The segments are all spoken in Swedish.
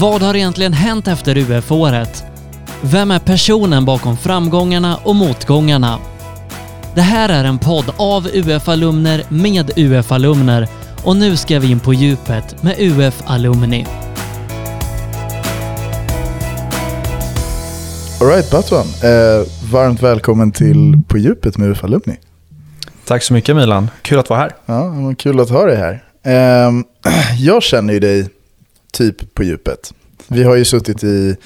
Vad har egentligen hänt efter UF-året? Vem är personen bakom framgångarna och motgångarna? Det här är en podd av UF-alumner med UF-alumner och nu ska vi in på djupet med UF-alumni. Alright Batwan, eh, varmt välkommen till På djupet med UF-alumni. Tack så mycket Milan, kul att vara här. Ja, kul att ha dig här. Eh, jag känner ju dig typ på djupet. Vi har ju suttit i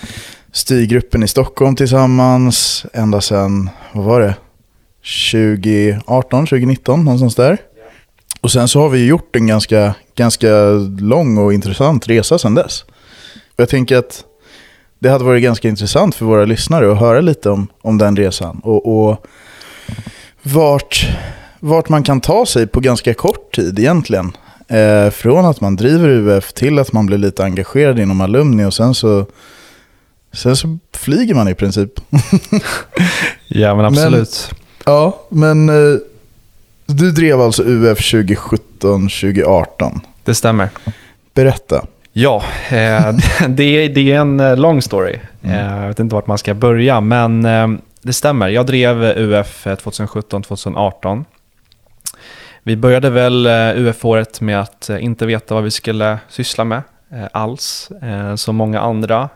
styrgruppen i Stockholm tillsammans ända sedan, vad var det? 2018, 2019, någonstans där. Och sen så har vi gjort en ganska, ganska lång och intressant resa sedan dess. Jag tänker att det hade varit ganska intressant för våra lyssnare att höra lite om, om den resan. Och, och vart, vart man kan ta sig på ganska kort tid egentligen. Eh, från att man driver UF till att man blir lite engagerad inom alumni och sen så, sen så flyger man i princip. ja men absolut. Men, ja, men eh, du drev alltså UF 2017-2018. Det stämmer. Berätta. Ja, eh, det, är, det är en eh, lång story. Mm. Eh, jag vet inte vart man ska börja, men eh, det stämmer. Jag drev UF 2017-2018. Vi började väl eh, UF-året med att eh, inte veta vad vi skulle syssla med eh, alls, som många andra.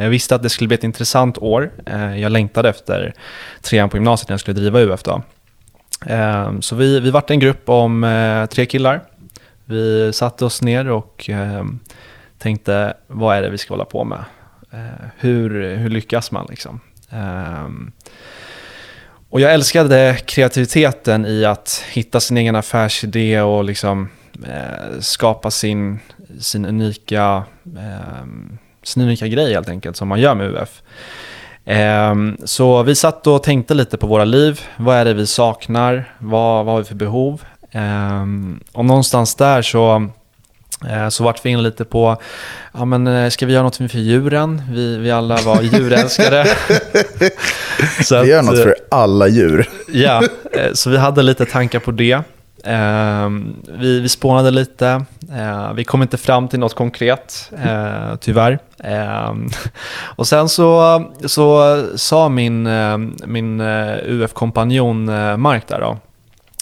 Jag visste att det skulle bli ett intressant år. Jag längtade efter trean på gymnasiet när jag skulle driva UF. Då. Så vi, vi vart en grupp om tre killar. Vi satte oss ner och tänkte, vad är det vi ska hålla på med? Hur, hur lyckas man liksom? Och jag älskade kreativiteten i att hitta sin egen affärsidé och liksom eh, skapa sin, sin, unika, eh, sin unika grej helt enkelt som man gör med UF. Eh, så vi satt och tänkte lite på våra liv. Vad är det vi saknar? Vad, vad har vi för behov? Ehm, och någonstans där så så vart vi inne lite på, ja men eh, ska vi göra något för djuren? Vi, vi alla var djurälskare. så vi gör något för alla djur. ja, eh, så vi hade lite tankar på det. Vi, vi spånade lite, vi kom inte fram till något konkret, tyvärr. Och sen så, så sa min, min UF-kompanjon Mark där då,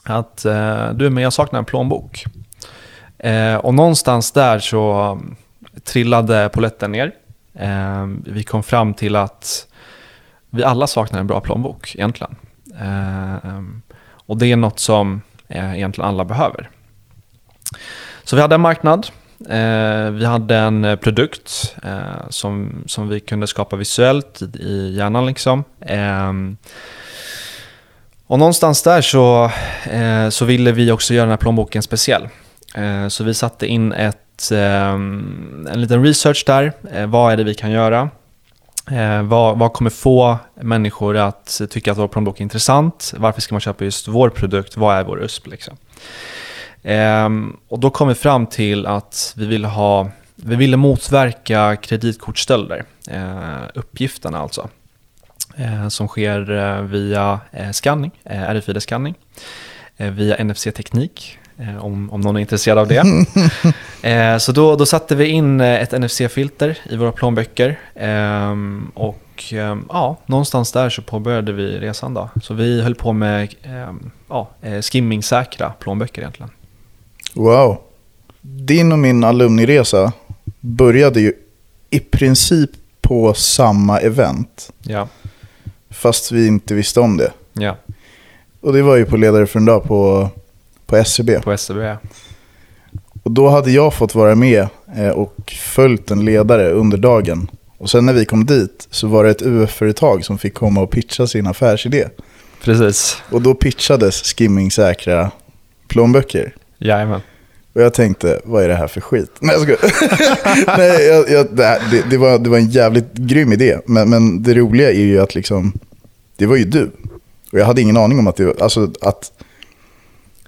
att du, men jag saknar en plånbok. Eh, och någonstans där så trillade poletten ner. Eh, vi kom fram till att vi alla saknar en bra plånbok egentligen. Eh, och det är något som eh, egentligen alla behöver. Så vi hade en marknad. Eh, vi hade en eh, produkt eh, som, som vi kunde skapa visuellt i, i hjärnan. Liksom. Eh, och någonstans där så, eh, så ville vi också göra den här plånboken speciell. Eh, så vi satte in ett, ehm, en liten research där. Eh, vad är det vi kan göra? Eh, vad, vad, kommer få människor att tycka att vår plånbok är intressant? Varför ska man köpa just vår produkt? Vad är vår USP? Liksom? Ehm, och då kom vi fram till att vi ville, ha, vi ville motverka kreditkortstölder. uppgifterna alltså. som sker via scanning, RFID-scanning. via NFC-teknik om, om någon är intresserad av det. eh, så då, då satte vi in eh, ett NFC-filter i våra plånböcker. Eh, och ehm, ja, någonstans där så påbörjade vi resan. Då. Så vi höll på med ehm, ja, eh, skimmingsäkra plånböcker egentligen. Wow. Din och min alumniresa började ju i princip på samma event. Ja. Fast vi inte visste om det. Ja. Och det var ju på Ledare för en dag på på SCB. På SCB, ja. Och då hade jag fått vara med eh, och följt en ledare under dagen. Och sen när vi kom dit så var det ett UF-företag som fick komma och pitcha sin affärsidé. Precis. Och då pitchades skimmingsäkra plånböcker. Jajamän. Och jag tänkte, vad är det här för skit? Nej, jag Nej jag, jag, det, det, var, det var en jävligt grym idé. Men, men det roliga är ju att liksom, det var ju du. Och jag hade ingen aning om att, det, alltså, att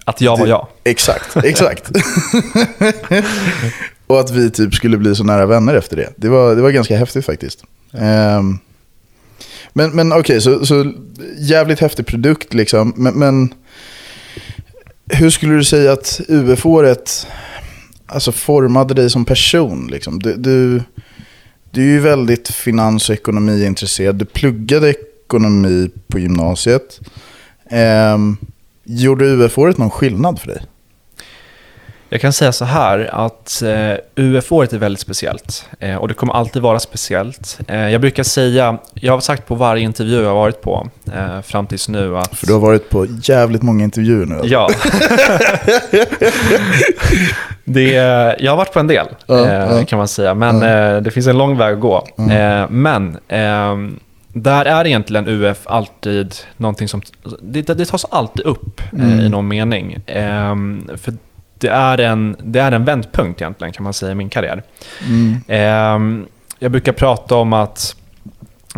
att jag var jag. Exakt, exakt. och att vi typ skulle bli så nära vänner efter det. Det var, det var ganska häftigt faktiskt. Um, men men okej, okay, så, så jävligt häftig produkt liksom. Men, men hur skulle du säga att UF-året alltså, formade dig som person? Liksom? Du, du, du är ju väldigt finans och ekonomiintresserad. Du pluggade ekonomi på gymnasiet. Eh, gjorde UF-året någon skillnad för dig? Jag kan säga så här att eh, UF-året är väldigt speciellt eh, och det kommer alltid vara speciellt. Eh, jag brukar säga, jag har sagt på varje intervju jag har varit på eh, fram tills nu att... För du har varit på jävligt många intervjuer nu. Ja. det, jag har varit på en del Ja, ja. kan man säga, men eh, det finns en lång väg att gå. Eh, men ehm, där är egentligen UF alltid någonting som... Det, det tas alltid upp eh, i någon mening. Ehm, för det är, en, det är en vändpunkt egentligen kan man säga i min karriär. Mm. Ehm, jag brukar prata om att,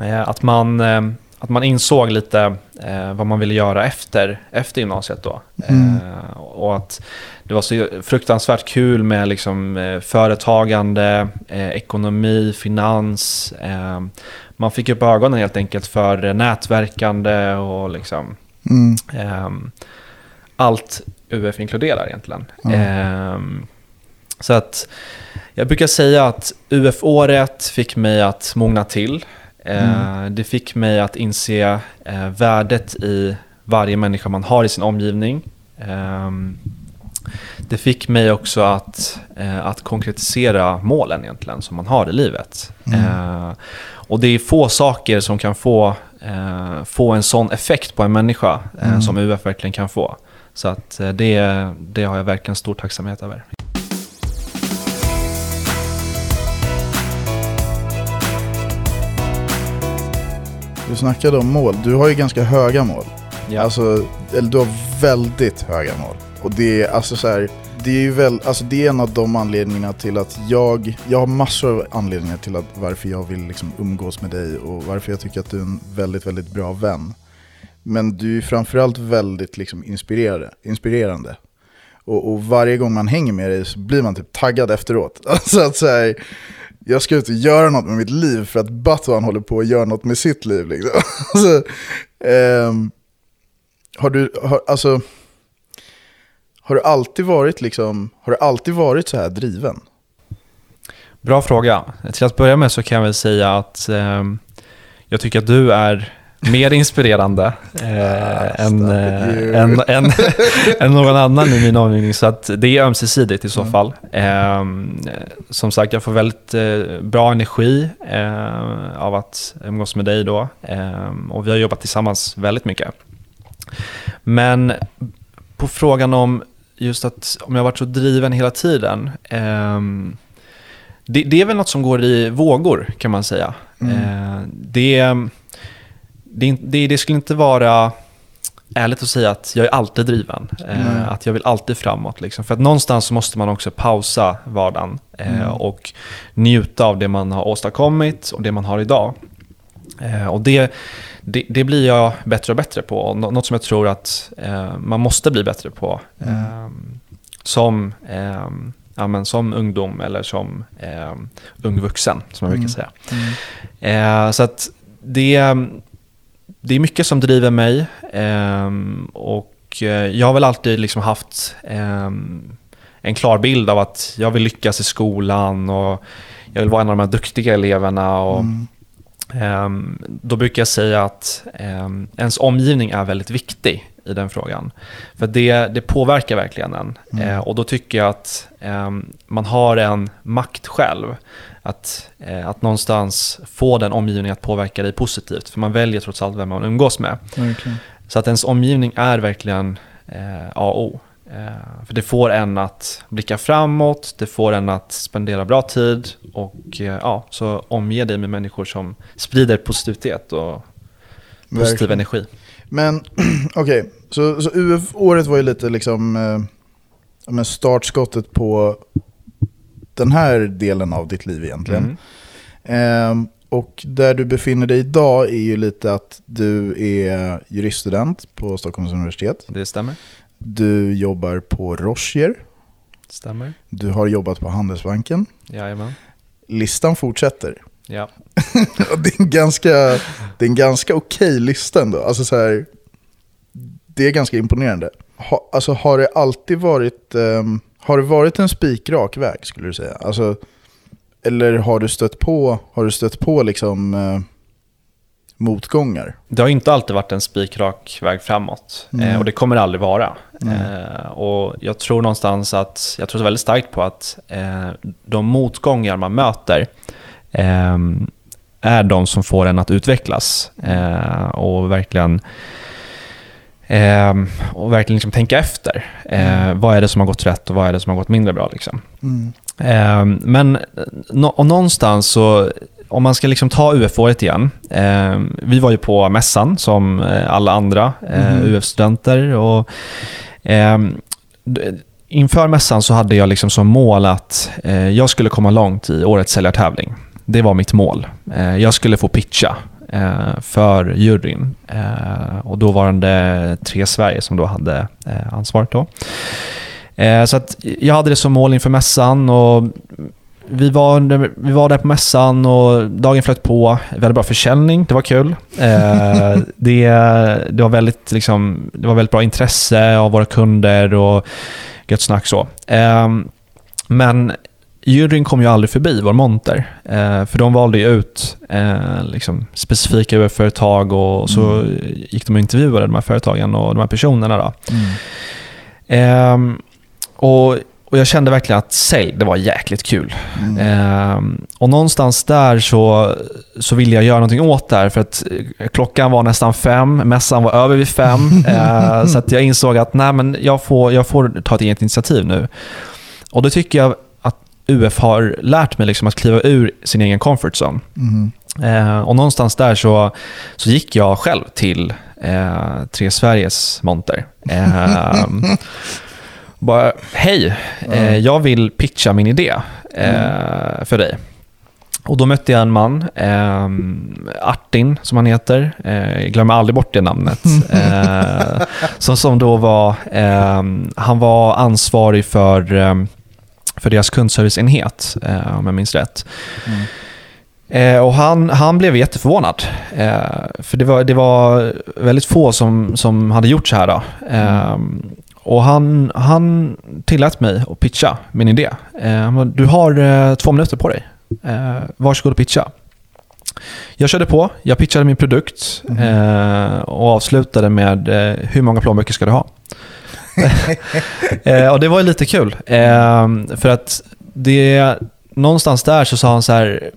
eh, att, man, eh, att man insåg lite eh, vad man ville göra efter, efter gymnasiet. Då. Eh, och att det var så fruktansvärt kul med liksom, eh, företagande, eh, ekonomi, finans. Eh, man fick upp ögonen helt enkelt för eh, nätverkande och liksom, Mm. Ehm, allt UF inkluderar egentligen. Ehm, så att jag brukar säga att UF-året fick mig att mogna till. Eh, Det fick mig att inse eh, värdet i varje människa man har i sin omgivning. Ehm, det fick mig också att, eh, att konkretisera målen egentligen som man har i livet. Eh, och det är få saker som kan få, få en sån effekt på en människa eh, som UF verkligen kan få. Så att det, det har jag verkligen stor tacksamhet över. Du snackade om mål. Du har ju ganska höga mål. Ja. Alltså, eller du har väldigt höga mål. Och det är alltså så här, det är ju väl, alltså det är en av de anledningarna till att jag, jag har massor av anledningar till att varför jag vill liksom umgås med dig och varför jag tycker att du är en väldigt, väldigt bra vän. Men du är framförallt väldigt liksom inspirerande. inspirerande. Och, och varje gång man hänger med dig så blir man typ taggad efteråt. Alltså att så här, jag ska ut och göra något med mitt liv för att Batman håller på att göra något med sitt liv. Liksom. Alltså, eh, har du, har, alltså, har du alltid varit liksom, har du alltid varit så här driven? Bra fråga. Till att börja med så kan jag väl säga att eh, jag tycker att du är mer inspirerande eh, än, eh, än, än, än någon annan i min omgivning. Så att det är ömsesidigt i så fall. Eh, som sagt, jag får väldigt eh, bra energi eh, av att umgås med dig då. Eh, och vi har jobbat tillsammans väldigt mycket. Men på frågan om just att om jag har varit så driven hela tiden. ehm, det, det är väl något som går i vågor kan man säga. Eh, det, det, det, det skulle inte vara ärligt att säga att jag är alltid driven. Eh, att jag vill alltid framåt. Liksom. För att någonstans så måste man också pausa vardagen eh, och njuta av det man har åstadkommit och det man har idag. Eh, och det, det, det blir jag bättre och bättre på. Nå- något som jag tror att eh, man måste bli bättre på. Eh, som, eh, ja, men som ungdom eller som ung vuxen, som jag brukar säga. Eh, så att det, det är mycket som driver mig. Eh, och eh, jag har väl alltid liksom haft eh, en klar bild av att jag vill lyckas i skolan och jag vill vara en av de här duktiga eleverna. Och, Ehm, då brukar jag säga att ehm, ens omgivning är väldigt viktig i den frågan. För det, det påverkar verkligen en. Eh, och då tycker jag att ehm, man har en makt själv. Att, eh, att någonstans få den omgivningen att påverka dig positivt. För man väljer trots allt vem man umgås med. Verkligen. Så att ens omgivning är verkligen eh, A och O. Eh, för det får en att blicka framåt, det får en att spendera bra tid och eh, ja, så omge dig med människor som sprider positivitet och positiv Verkligen. energi. Men okej, så, så UF-året var ju lite liksom eh, startskottet på den här delen av ditt liv egentligen. Mm. Ehm, och där du befinner dig idag är ju lite att du är juriststudent på Stockholms universitet. Det stämmer. Du jobbar på Rochier. Stämmer. Du har jobbat på Handelsbanken. Jajamän. Listan fortsätter. Ja. Det är en ganska, det är en ganska okej lista ändå. Alltså så här, det är ganska imponerande. Ha, alltså har det alltid varit, ehm, har det varit en spikrak väg skulle du säga? Alltså, eller har du stött på, har du stött på liksom, eh, motgångar? Det har inte alltid varit en spikrak väg framåt eh, och det kommer det aldrig vara. Eh, och jag tror någonstans att, jag tror väldigt starkt på att eh, de motgångar man möter eh, är de som får en att utvecklas eh, och verkligen eh, och verkligen liksom tänka efter. Eh, vad är det som har gått rätt och vad är det som har gått mindre bra? Liksom. Mm. Eh, men och någonstans så, om man ska liksom ta UF-året igen. Eh, vi var ju på mässan som eh, alla andra eh, Mhm. UF-studenter. Och, ehm, inför mässan så hade jag liksom som mål att eh, jag skulle komma långt i årets säljartävling. Det var mitt mål. Jag skulle få pitcha för juryn. Eh, och då var det Tre Sverige som då hade eh, ansvaret. Då. Eh, så att jag hade det som mål inför mässan och vi var, vi var där på mässan och dagen flöt på. Väldigt bra försäljning, det var kul. Eh, det, det, var väldigt, liksom, det var väldigt bra intresse av våra kunder och gött snack så. Eh, men juryn kom ju aldrig förbi vår monter. Eh, för de valde ju ut eh, liksom, specifika UF-företag och så gick de och intervjuade de här företagen och de här personerna. Då. Mm. Ehm, och, och jag kände verkligen att sälj, det var jäkligt kul. Mm. Ehm, och någonstans där så, så ville jag göra någonting åt det här för att eh, klockan var nästan fem, mässan var över vid fem. eh, så att jag insåg att nej, men jag, får, jag får ta ett eget initiativ nu. Och då tycker jag UF har lärt mig liksom att kliva ur sin egen comfort zone. Mm. Eh, och någonstans där så, så gick jag själv till eh, Tre Sveriges monter. Eh, bara, hej, eh, jag vill pitcha min idé eh, för dig. Och då mötte jag en man, eh, Artin som han heter, eh, jag glömmer aldrig bort det namnet. Eh, som, som då var, eh, han var ansvarig för, eh, för deras kundserviceenhet, eh, om jag minns rätt. Mm. Eh, och han, han blev jätteförvånad. Eh, för det var, det var väldigt få som, som hade gjort så här. Då. Eh, och han, han tillät mig att pitcha min idé. Eh, du har eh, två minuter på dig. Eh, varsågod och pitcha. Jag körde på, jag pitchade min produkt eh, och avslutade med hur många plånböcker ska du ha? eh, och det var ju lite kul. Eh, för att det, någonstans där så sa han så här,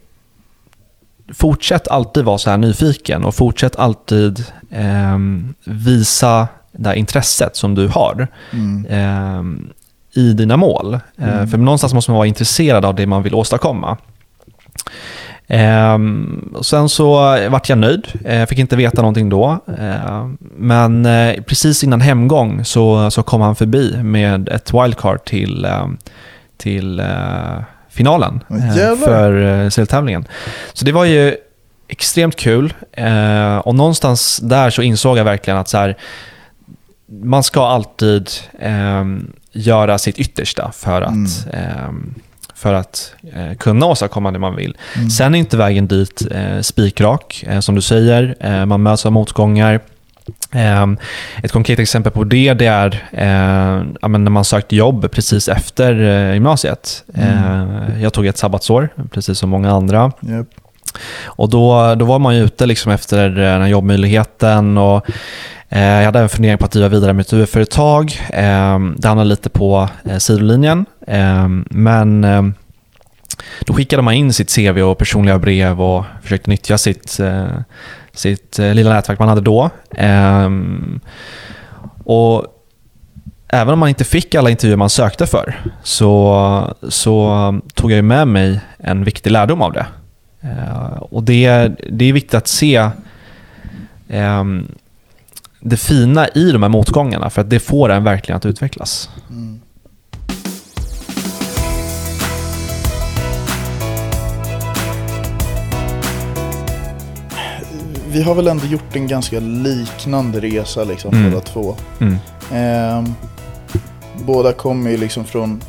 fortsätt alltid vara så här nyfiken och fortsätt alltid eh, visa det här intresset som du har Mm. eh, i dina mål. Eh, Mm. För någonstans måste man vara intresserad av det man vill åstadkomma. Ehm, sen så vart jag nöjd, eh, fick inte veta någonting då. Eh, men eh, precis innan hemgång så, så kom han förbi med ett wildcard till, eh, till eh, finalen eh, för eh, säljtävlingen. Så det var ju extremt kul eh, och någonstans där så insåg jag verkligen att så här, man ska alltid ehm, göra sitt yttersta för att, Mm. För att eh, kunna åstadkomma det man vill. Mm. Sen är inte vägen dit eh, spikrak, eh, som du säger. Eh, man möts av motgångar. Ehm, ett konkret exempel på det, det är eh, när man sökte jobb precis efter eh, gymnasiet. Eh, jag tog ett sabbatsår, precis som många andra. Japp. Och då, då var man ju ute liksom efter eh, den här jobbmöjligheten och eh, Eh, jag hade en fundering på att driva vidare med ett UF-företag. Eh, det hamnade lite på eh, sidolinjen. Eh, men eh, då skickade man in sitt CV och personliga brev och försökte nyttja sitt, eh, sitt eh, lilla nätverk man hade då. Eh, och även om man inte fick alla intervjuer man sökte för så, så tog jag med mig en viktig lärdom av det. Eh, och det, det är viktigt att se ehm, det fina i de här motgångarna för att det får en verkligen att utvecklas. Mm. Vi har väl ändå gjort en ganska liknande resa liksom Mm. båda två. Mm. Ehm, båda kommer ju liksom från,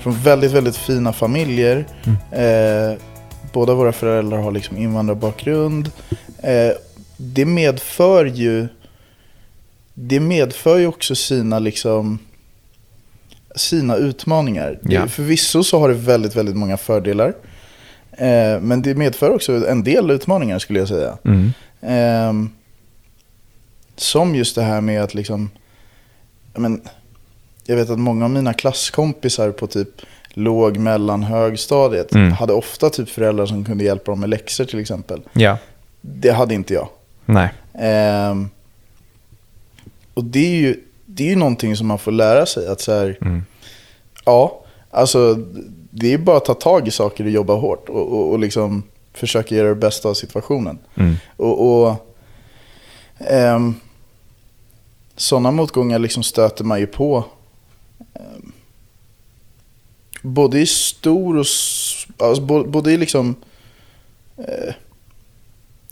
från väldigt, väldigt fina familjer. Mm. Eh, båda våra föräldrar har liksom invandrarbakgrund. Eh, det medför ju det medför ju också sina liksom sina utmaningar. Ja. Det- Förvisso så har det väldigt, väldigt många fördelar. Eh, men det medför också en del utmaningar skulle jag säga. Mm. Ehm, som just det här med att liksom, ja, men, jag vet att många av mina klasskompisar på typ låg, mellan, högstadiet Mm. hade ofta typ föräldrar som kunde hjälpa dem med läxor till exempel. Ja. Det hade inte jag. Nej. Ehm, och det är, ju, det är ju någonting som man får lära sig. Att så här, Mm. ja, alltså det är bara att ta tag i saker och jobba hårt. Och, och, och liksom försöka göra det bästa av situationen. Mm. Och, och ehm, sådana motgångar liksom stöter man ju på. ehm, både i stor och... Alltså, bo- både i liksom... Eh,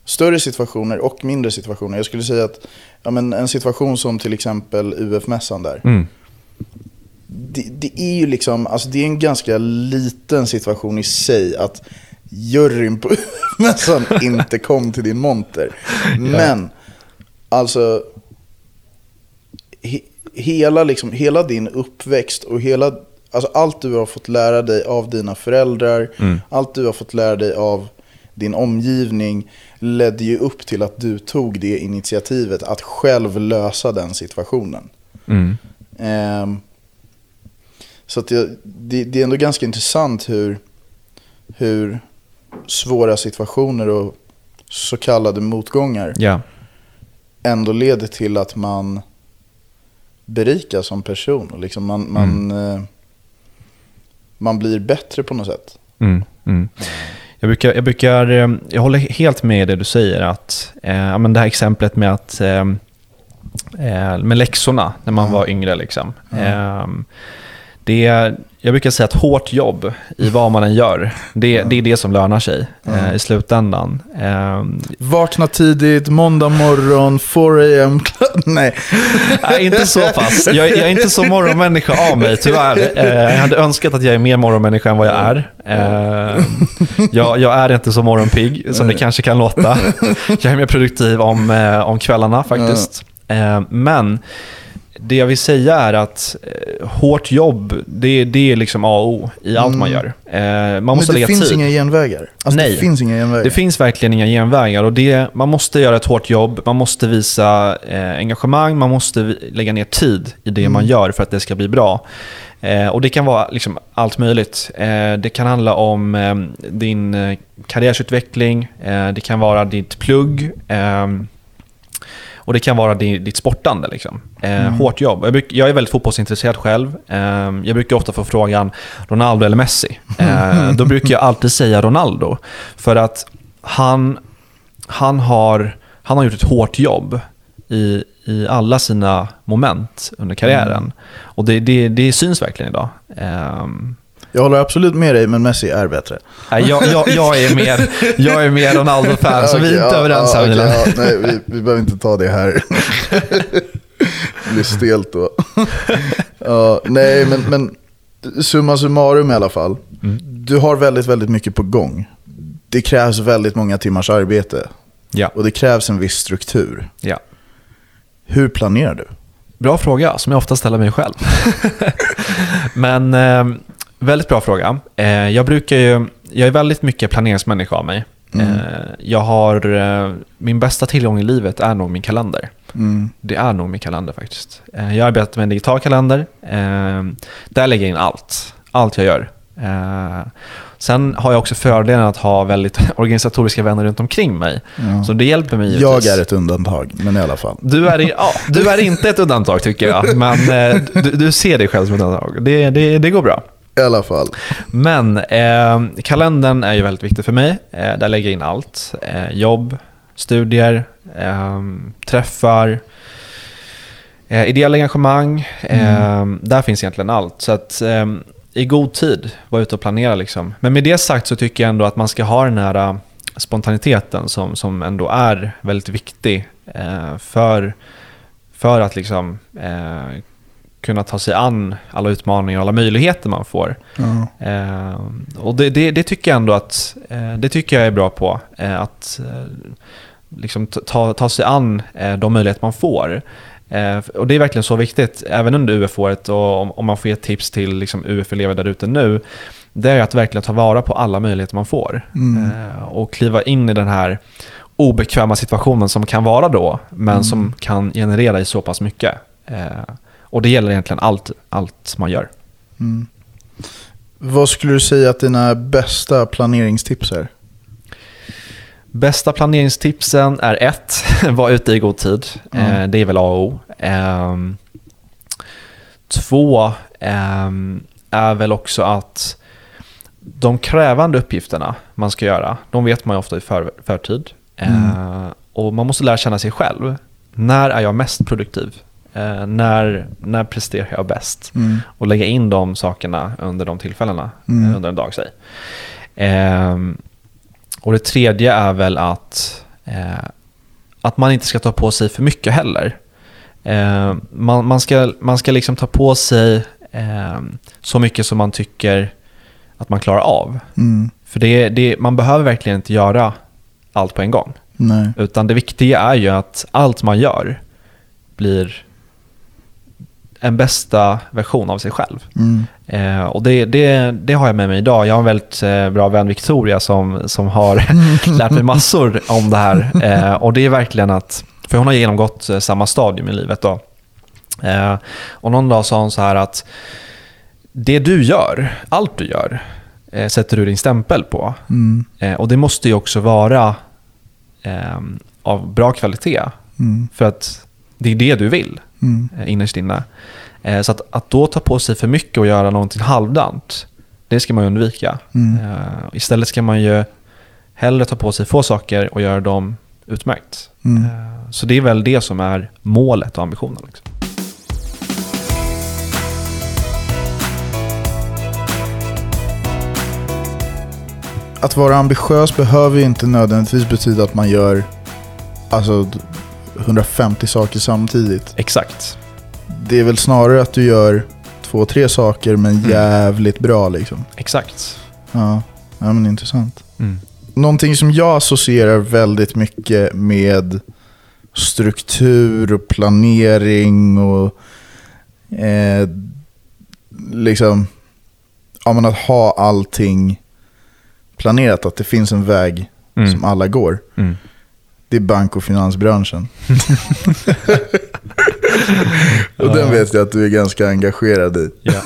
större situationer och mindre situationer. Jag skulle säga att ja, men en situation som till exempel UF-mässan där. Mm. Det, det är ju liksom, alltså det är en ganska liten situation i sig att juryn på mässan inte kom till din monter. Men, alltså, he, hela, liksom, hela din uppväxt och hela, alltså allt du har fått lära dig av dina föräldrar, Mm. allt du har fått lära dig av din omgivning ledde ju upp till att du tog det initiativet att själv lösa den situationen. Mm. Ehm, så det, det, det är ändå ganska intressant hur, hur svåra situationer och så kallade motgångar Ja. ändå leder till att man berikas som person. Och liksom man, man, eh, man blir bättre på något sätt. Mm, mm. Jag, brukar, jag, brukar, eh, jag håller helt med i det du säger. att eh, men Det här exemplet med, att, eh, eh, med läxorna när man var yngre. Liksom. Eh, det, jag brukar säga att hårt jobb i vad man än gör, det, det är det som lönar sig eh, i slutändan. Eh, Vakna tidigt, måndag morgon, 4 am. Nej. Nej, inte så pass. Jag, jag är inte så morgonmänniska av mig, tyvärr. Eh, jag hade önskat att jag är mer morgonmänniska än vad jag är. Eh, jag, jag är inte så morgonpigg som det kanske kan låta. Jag är mer produktiv om, eh, om kvällarna faktiskt. Eh, men det jag vill säga är att eh, hårt jobb, det, det är liksom A och O i allt man gör. Eh, man måste Men det lägga finns tid. inga genvägar. Alltså, Nej. Det finns inga genvägar. Det finns verkligen inga genvägar och det, man måste göra ett hårt jobb, man måste visa eh, engagemang, man måste lägga ner tid i det man gör för att det ska bli bra. Eh, och det kan vara liksom allt möjligt. Eh, det kan handla om eh, din eh, karriärsutveckling, eh, det kan vara ditt plugg, eh, och det kan vara di- ditt sportande. Liksom. Eh, Hårt jobb. Jag, bruk, jag är väldigt fotbollsintresserad själv. Eh, jag brukar ofta få frågan Ronaldo eller Messi. Eh, då brukar jag alltid säga Ronaldo. För att han, han, har, han har gjort ett hårt jobb i, i alla sina moment under karriären. Och det, det, det syns verkligen idag. Ehm, Jag håller absolut med dig, men Messi är bättre. nej, jag, jag, jag, är mer, jag är mer Ronaldo-fan, så vi är inte ja, överens ja, här Milan. ja, Nej, vi, vi behöver inte ta det här. det blir stelt då. ja, nej, men, men summa summarum i alla fall. Mm. Du har väldigt, väldigt mycket på gång. Det krävs väldigt många timmars arbete. Ja, Och det krävs en viss struktur. ja. Hur planerar du? Bra fråga, som jag ofta ställer mig själv. Men eh, väldigt bra fråga. Eh, jag brukar ju, jag är väldigt mycket planeringsmänniska av mig. Mm. Eh, jag har, eh, min bästa tillgång i livet är nog min kalender. Mm. Det är nog min kalender faktiskt. Jag arbetar med en digital kalender. Där lägger jag in allt. Allt jag gör. Sen har jag också fördelen att ha väldigt organisatoriska vänner runt omkring mig. Ja. Så det hjälper mig Jag givetvis. är ett undantag, men i alla fall. Du är, ja, du är inte ett undantag tycker jag, men du, du ser dig själv som ett undantag. Det, det, det går bra. I alla fall. Men eh, kalendern är ju väldigt viktig för mig. Eh, där lägger jag in allt. Eh, jobb, studier, eh, träffar, eh, ideella engagemang. Eh, där finns egentligen allt. Så att eh, i god tid vara ute och planera. Liksom. Men med det sagt så tycker jag ändå att man ska ha den här eh, spontaniteten som, som ändå är väldigt viktig eh, för, för att liksom, eh, kunna ta sig an alla utmaningar och alla möjligheter man får. Ja. Eh, och det, det, det tycker jag ändå att eh, det tycker jag är bra på. Eh, att eh, liksom ta- ta, sig an eh, de möjligheter man får. Eh, och det är verkligen så viktigt, även under UF-året och om, om man får ge tips till liksom, UF-elever där ute nu. det är att verkligen ta vara på alla möjligheter man får. Mm. Och kliva in i den här obekväma situationen som kan vara då, men Mm. som kan generera i så pass mycket. Och det gäller egentligen allt, allt man gör. Mm. Vad skulle du säga att dina bästa planeringstips är? Bästa planeringstipsen är ett, var ute i god tid. Mm. Det är väl A och O. Ehm, två ehm, är väl också att de krävande uppgifterna man ska göra, de vet man ju ofta i för, förtid. Eh, och man måste lära känna sig själv. När är jag mest produktiv? Eh, när, när presterar jag bäst? Mm. och lägga in de sakerna under de tillfällena Mm. eh, under en dag. Säg. Ehm, och det tredje är väl att, eh, att man inte ska ta på sig för mycket heller. Eh, man, man, ska, man ska liksom ta på sig eh, så mycket som man tycker att man klarar av. Mm. För det, det, man behöver verkligen inte göra allt på en gång. Nej. Utan det viktiga är ju att allt man gör blir en bästa version av sig själv. Mm. Eh, och det, det, det har jag med mig idag. Jag har en väldigt eh, bra vän, Victoria, som, som har lärt mig massor om det här. Eh, och det är verkligen att, för hon har genomgått eh, samma stadium i livet då. Eh, och någon dag sa hon så här att det du gör, allt du gör, eh, sätter du din stämpel på. Mm. Och det måste ju också vara av bra kvalitet. Mm. För att det är det du vill Mm. eh, innerst inne. Eh, Så att, att då ta på sig för mycket och göra någonting halvdant, det ska man undvika. Mm. Eh, Istället ska man ju hellre ta på sig få saker och göra dem utmärkt. Mm. Så det är väl det som är målet och ambitionen. Liksom. Att vara ambitiös behöver ju inte nödvändigtvis betyda att man gör alltså, 150 saker samtidigt. Exakt. Det är väl snarare att du gör två, tre saker men Mm. jävligt bra liksom. Exakt. Ja, ja men intressant. Mm. Någonting som jag associerar väldigt mycket med struktur och planering och eh, liksom ja, men att ha allting planerat, att det finns en väg Mm. som alla går. Mm. Det är bank och finansbranschen. och den vet jag att du är ganska engagerad i. Ja.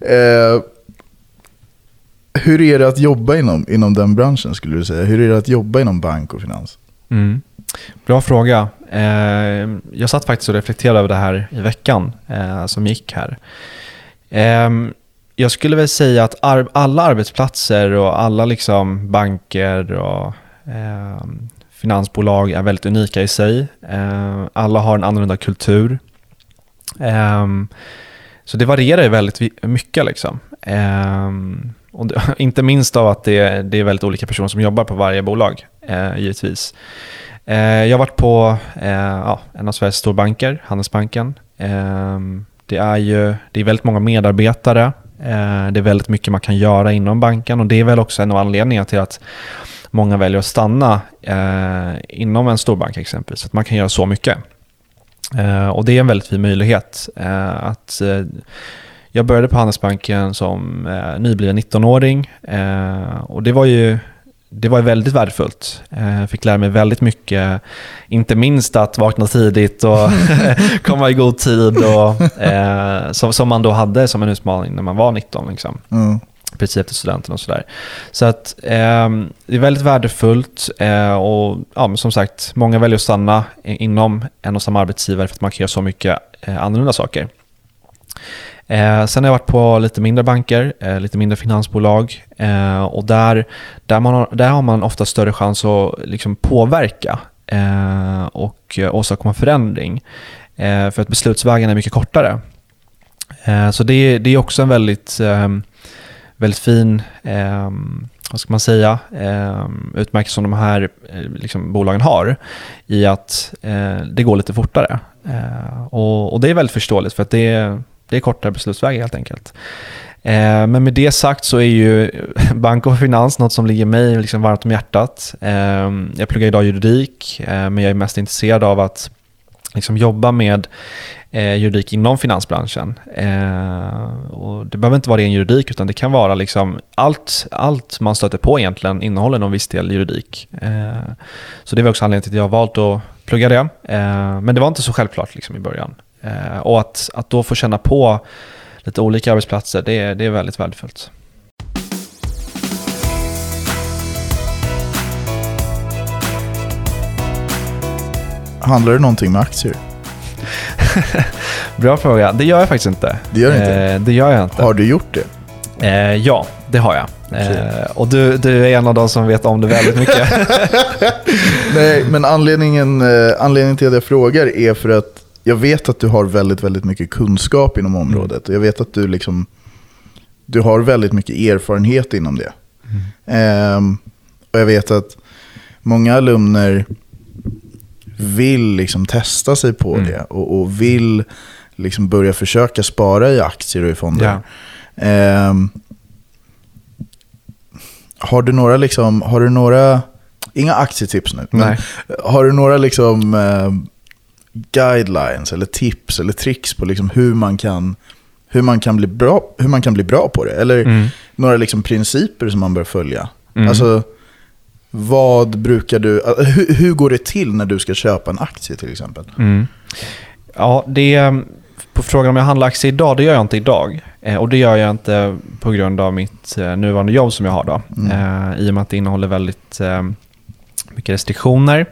Eh, hur är det att jobba inom, inom den branschen skulle du säga? Hur är det att jobba inom bank och finans? Mm. Bra fråga. Eh, jag satt faktiskt och reflekterade över det här i veckan eh, som gick här. Eh, jag skulle väl säga att ar- alla arbetsplatser och alla liksom banker och eh, finansbolag är väldigt unika i sig. Eh, alla har en annorlunda kultur. Ehm, så det varierar ju väldigt mycket. Liksom. Ehm, och det, inte minst av att det, det är väldigt olika personer som jobbar på varje bolag, eh, givetvis. Ehm, jag har varit på eh, ja, en av Sveriges storbanker, Handelsbanken. Det är ju det är väldigt många medarbetare. Det är väldigt mycket man kan göra inom banken och det är väl också en av anledningarna till att många väljer att stanna eh, inom en storbank exempelvis. Att man kan göra så mycket. Eh, och det är en väldigt fin möjlighet. Eh, att, eh, jag började på Handelsbanken som eh, nybliven 19-åring eh, och det var ju det var väldigt värdefullt. Jag fick lära mig väldigt mycket, inte minst att vakna tidigt och komma i god tid och, eh, som, som man då hade som en utmaning när man var 19. Liksom Mm precis efter studenten och sådär. Så att eh, det är väldigt värdefullt eh, och ja, men som sagt, många väljer att stanna inom en och samma arbetsgivare för att man kan göra så mycket eh, annorlunda saker. Eh, sen har jag varit på lite mindre banker, eh, lite mindre finansbolag eh, och där, där, man har, där har man ofta större chans att liksom påverka eh, och eh, åstadkomma förändring. Eh, för att beslutsvägen är mycket kortare. Eh, så det, det är också en väldigt eh, väldigt fin, eh, vad ska man säga, eh, utmärkelse som de här eh, liksom, bolagen har i att eh, det går lite fortare. Eh, och, och det är väldigt förståeligt för att det är, det är kortare beslutsvägar helt enkelt. Eh, men med det sagt så är ju bank och finans något som ligger mig liksom varmt om hjärtat. Eh, jag pluggar idag juridik, eh, men jag är mest intresserad av att liksom jobba med eh, juridik inom finansbranschen. Eh, det behöver inte vara ren juridik utan det kan vara liksom allt, allt man stöter på egentligen innehåller någon viss del juridik. Eh, så det var också anledningen till att jag valt att plugga det. Eh, men det var inte så självklart liksom i början. Eh, och att, att då få känna på lite olika arbetsplatser, det, det är väldigt värdefullt. Handlar det någonting med aktier? Bra fråga. Det gör jag faktiskt inte. Det gör inte? Eh, det gör jag inte. Har du gjort det? Eh, ja, det har jag. Eh, och du, du är en av de som vet om det väldigt mycket. Nej, men anledningen, eh, anledningen till att jag frågar är för att jag vet att du har väldigt, väldigt mycket kunskap inom området. Och jag vet att du liksom, du har väldigt mycket erfarenhet inom det. Ehm, och jag vet att många alumner vill liksom testa sig på Mm. det och, och vill liksom börja försöka spara i aktier och i fonder. Ja. Ehm, har du några, liksom, har du några, inga aktietips nu, men Nej. har du några liksom, eh, guidelines eller tips eller tricks på liksom hur, man kan, hur, man kan bli bra, hur man kan bli bra på det? Eller Mm. några liksom principer som man bör följa? Mm. Alltså, vad brukar du, alltså, hur, hur går det till när du ska köpa en aktie till exempel? Mm. Ja, det, på frågan om jag handlar aktier idag, det gör jag inte idag. Eh, och det gör jag inte på grund av mitt eh, nuvarande jobb som jag har då. Mm. Eh, I och med att det innehåller väldigt mycket restriktioner.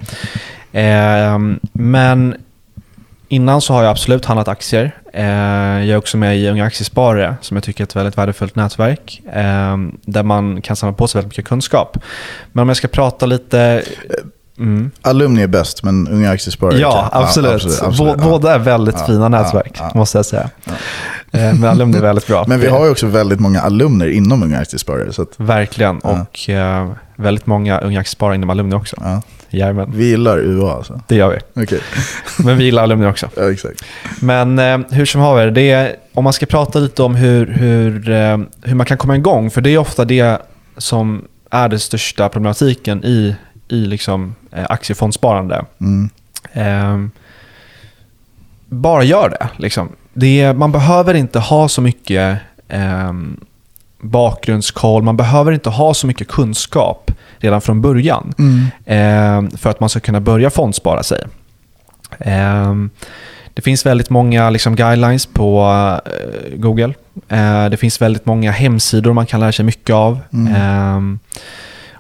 Men innan så har jag absolut handlat aktier. Eh, jag är också med i Unga Aktiesparare som jag tycker är ett väldigt värdefullt nätverk. Eh, där man kan samla på sig väldigt mycket kunskap. Men om jag ska prata lite... Mm. Alumni är bäst, men unga aktiesparare Ja, absolut. absolut, Bå- absolut, ja. Båda är väldigt Ja, fina ja, nätverk, ja. måste jag säga. Eh, Men alumni är väldigt bra. Men vi har ju också väldigt många alumner inom Unga Aktiesparare. Så att, Verkligen. Ja. Och eh, väldigt många unga aktiesparare inom alumni också. Ja. Jajamän, Vi gillar UA alltså. det gör vi. Okej, Men vi gillar alumni också. ja, exakt. Men eh, hur som haver, det är, om man ska prata lite om hur, hur, eh, hur man kan komma igång, för det är ofta det som är den största problematiken i, i liksom, eh, aktiefondsparande. Mm. Eh, bara gör det. Liksom. det är, man behöver inte ha så mycket eh, bakgrundskoll, man behöver inte ha så mycket kunskap redan från början Mm. eh, för att man ska kunna börja fondspara sig. Eh, det finns väldigt många liksom, guidelines på eh, Google. Eh, det finns väldigt många hemsidor man kan lära sig mycket av. Mm. Eh,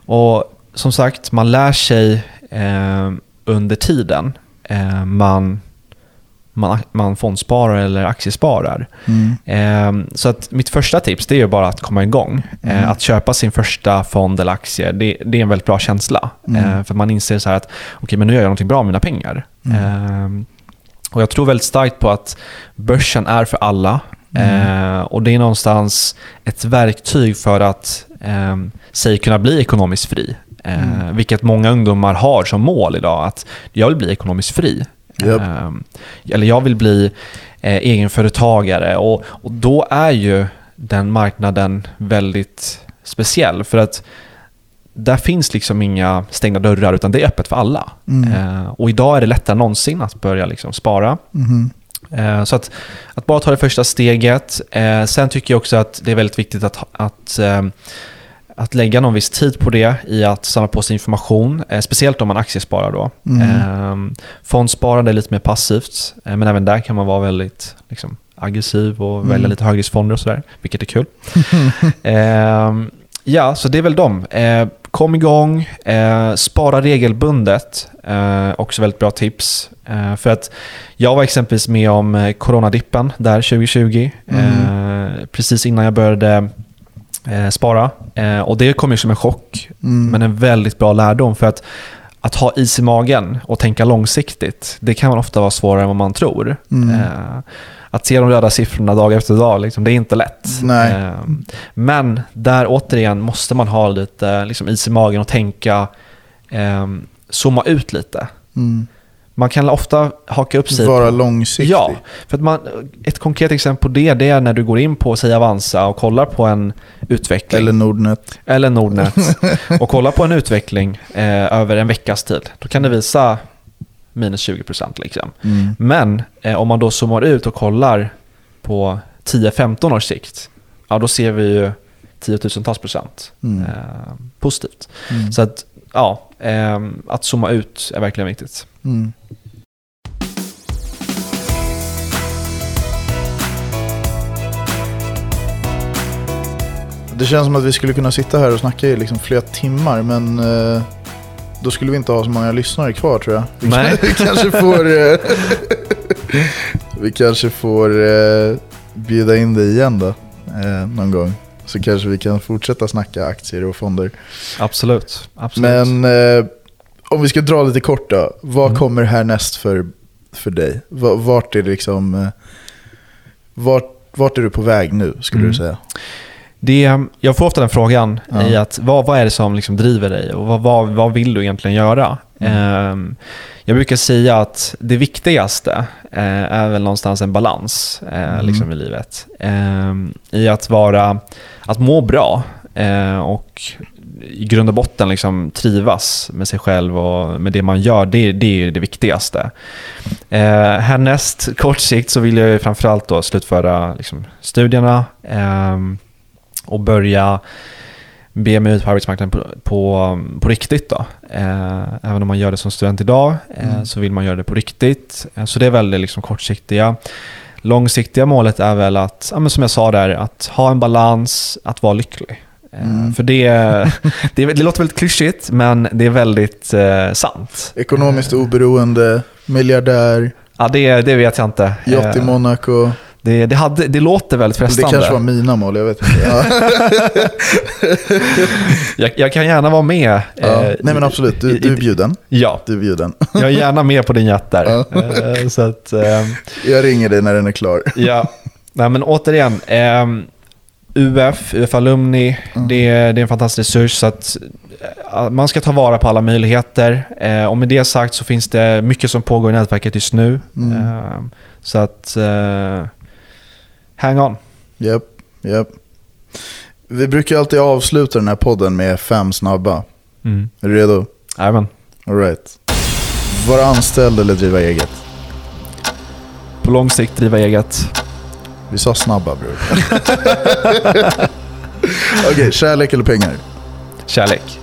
och som sagt, man lär sig eh, under tiden man, man, man fondsparar eller aktiesparar. Mm. Eh, så att mitt första tips det är bara att komma igång. Eh, Mm. att köpa sin första fond eller aktie, det, det är en väldigt bra känsla. Mm. Eh, för man inser så här att okej, men nu gör jag någonting bra med mina pengar. Mm. Eh, och jag tror väldigt starkt på att börsen är för alla. Mm. Eh, och det är någonstans ett verktyg för att eh, sig kunna bli ekonomiskt fri. Eh, Mm. Vilket många ungdomar har som mål idag, att jag vill bli ekonomiskt fri. Japp. Eh, eller jag vill bli eh, egenföretagare och, och då är ju den marknaden väldigt speciell för att där finns liksom inga stängda dörrar utan det är öppet för alla. Mm. Eh, och idag är det lättare än någonsin att börja liksom spara. Eh, Så att, att bara ta det första steget. Sen tycker jag också att det är väldigt viktigt att, att, att lägga någon viss tid på det i att samla på sig information. eh, Speciellt om man aktiesparar då. Mm. Eh, Fondsparande är lite mer passivt, eh, men även där kan man vara väldigt liksom, aggressiv och Mm. välja lite högriskfonder och sådär, vilket är kul. eh, ja, så det är väl de. Eh, kom igång, eh, spara regelbundet. Eh, också väldigt bra tips. För att jag var exempelvis med om coronadippen där 2020. Eh, precis innan jag började eh, spara. Eh, och det kom ju som en chock, Mm. men en väldigt bra lärdom. För att att ha is i magen och tänka långsiktigt, det kan ofta vara svårare än vad man tror. Mm. Eh, att se de röda siffrorna dag efter dag, liksom, det är inte lätt. Eh, men där återigen måste man ha lite liksom, is i magen och tänka, eh, zooma ut lite. Mm. Man kan ofta haka upp sig Vara på- långsiktig. Ja, för att man, ett konkret exempel på det, det är när du går in på säg Avanza och kollar på en utveckling. Eller Nordnet. eller Nordnet och kollar på en utveckling eh, över en veckas tid. Då kan det visa minus 20% liksom. Mm. Men eh, om man då zoomar ut och kollar på 10-15 års sikt, ja då ser vi ju tiotusentals procent Mm. eh, positivt. Mm. Så att, ja, eh, att zooma ut är verkligen viktigt. Mm. Det känns som att vi skulle kunna sitta här och snacka i liksom flera timmar, men eh, då skulle vi inte ha så många lyssnare kvar tror jag. Vi, Nej. vi kanske får, eh, vi kanske får eh, bjuda in dig igen då, eh, någon gång. Så kanske vi kan fortsätta snacka aktier och fonder. Absolut. Absolut. Men eh, om vi ska dra lite kort då. Vad Mm. kommer härnäst för, för dig? Va- Vart är liksom... eh, Vart, vart är du på väg nu skulle Mm. du säga? Det, jag får ofta den frågan Ja. i att vad, vad är det som liksom driver dig och vad, vad, vad vill du egentligen göra? Ehm, jag brukar säga att det viktigaste eh, är väl någonstans en balans eh, Mm. liksom i livet. Ehm, I att vara, att må bra eh, och i grund och botten liksom trivas med sig själv och med det man gör, det, det är det viktigaste. Eh, härnäst, kort sikt, så vill jag ju framförallt då slutföra liksom, studierna ehm, och börja be mig ut på arbetsmarknaden på, på, på riktigt. Då. Eh, även om man gör det som student idag eh, Mm. så vill man göra det på riktigt. Eh, så det är väl det liksom kortsiktiga. Långsiktiga målet är väl att, ja, som jag sa där, att ha en balans, att vara lycklig. Mm. För det, det, det låter väldigt klyschigt, men det är väldigt eh, sant. Ekonomiskt oberoende, miljardär, Ja, det, det vet jag inte. yacht i Eh, Monaco. det, det, hade, det låter väldigt Det frestande. kanske var mina mål, jag vet inte. Ja. jag, jag kan gärna vara med. Ja. eh, Nej men absolut, du, i- du är bjuden. Ja, Du är bjuden. jag är gärna med på din jet där. Ja. Eh, Så att, eh, Jag ringer dig när den är klar. ja. Nej, men återigen. UF, UF Alumni, Mm. det, är, det är en fantastisk resurs. Så att, eh, man ska ta vara på alla möjligheter. Eh, och med det sagt så finns det mycket som pågår i nätverket just nu. Mm. Ehm, så att, eh, hang on. Japp, japp. Vi brukar alltid avsluta den här podden med fem snabba. Mm. Är du redo? Jajamän. Alright. Vara anställd eller driva eget? På lång sikt driva eget. Vi sa snabba bror. Okej, kärlek eller pengar? Kärlek.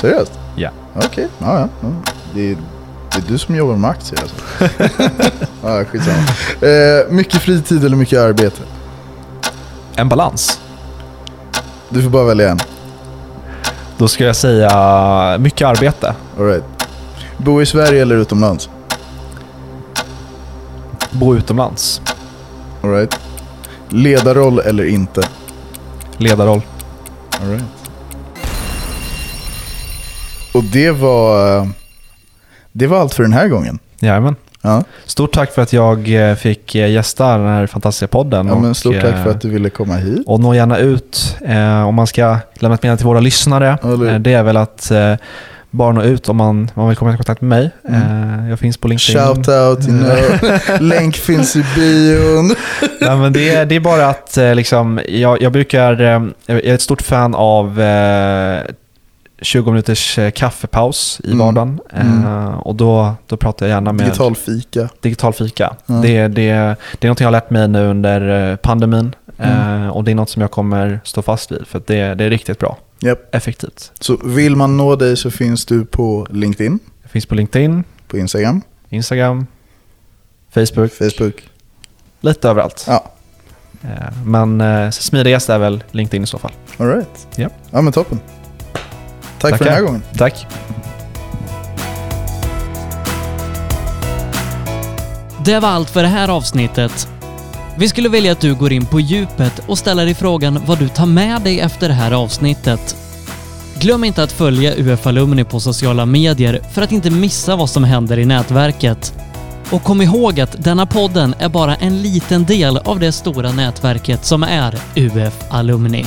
Seriöst? Ja. Okej, ja, ja. ja. Det, är, det är du som jobbar med aktier alltså. ja, skitsamma. Eh, mycket fritid eller mycket arbete? En balans. Du får bara välja en. Då ska jag säga mycket arbete. Alright. Bo i Sverige eller utomlands? Bo utomlands. Alright. Ledarroll eller inte? Ledarroll. Alright. Och det var, det var allt för den här gången. Jajamän. Ja, Stort tack för att jag eh, fick eh, gästa den här fantastiska podden. ja men och, stort tack eh, för att du ville komma hit. Och nå gärna ut. Eh, om man ska lämna ett meddelande till våra lyssnare. Eller? Eh, det är väl att eh, bara nå ut om man, om man vill komma i kontakt med mig. Mm. Eh, jag finns på LinkedIn. Shout out, you know. Länk finns i bion. Nej, men det, är- det är bara att eh, liksom, jag, jag brukar, eh, jag är ett stort fan av eh, 20 minuters eh, kaffepaus i Mm. vardagen. Mm. Eh, och då, då pratar jag gärna med Digital fika. digital fika. Ja. Det, det, det är något jag har lärt mig nu under eh, pandemin. Mm. Eh, och det är något som jag kommer stå fast vid. För det, det är riktigt bra. Japp. Effektivt. Så vill man nå dig så finns du på LinkedIn, Jag finns på LinkedIn, på Instagram, Instagram, Facebook, Facebook. lite överallt. Ja, Eh, men eh, smidigast är väl LinkedIn i så fall. alright. Japp. Ja men toppen. Tack för Tackar. den här gången. Tack. Det var allt för det här avsnittet. Vi skulle vilja att du går in på djupet och ställer dig frågan vad du tar med dig efter det här avsnittet. Glöm inte att följa UF Alumni på sociala medier för att inte missa vad som händer i nätverket. Och kom ihåg att denna podden är bara en liten del av det stora nätverket som är UF Alumni.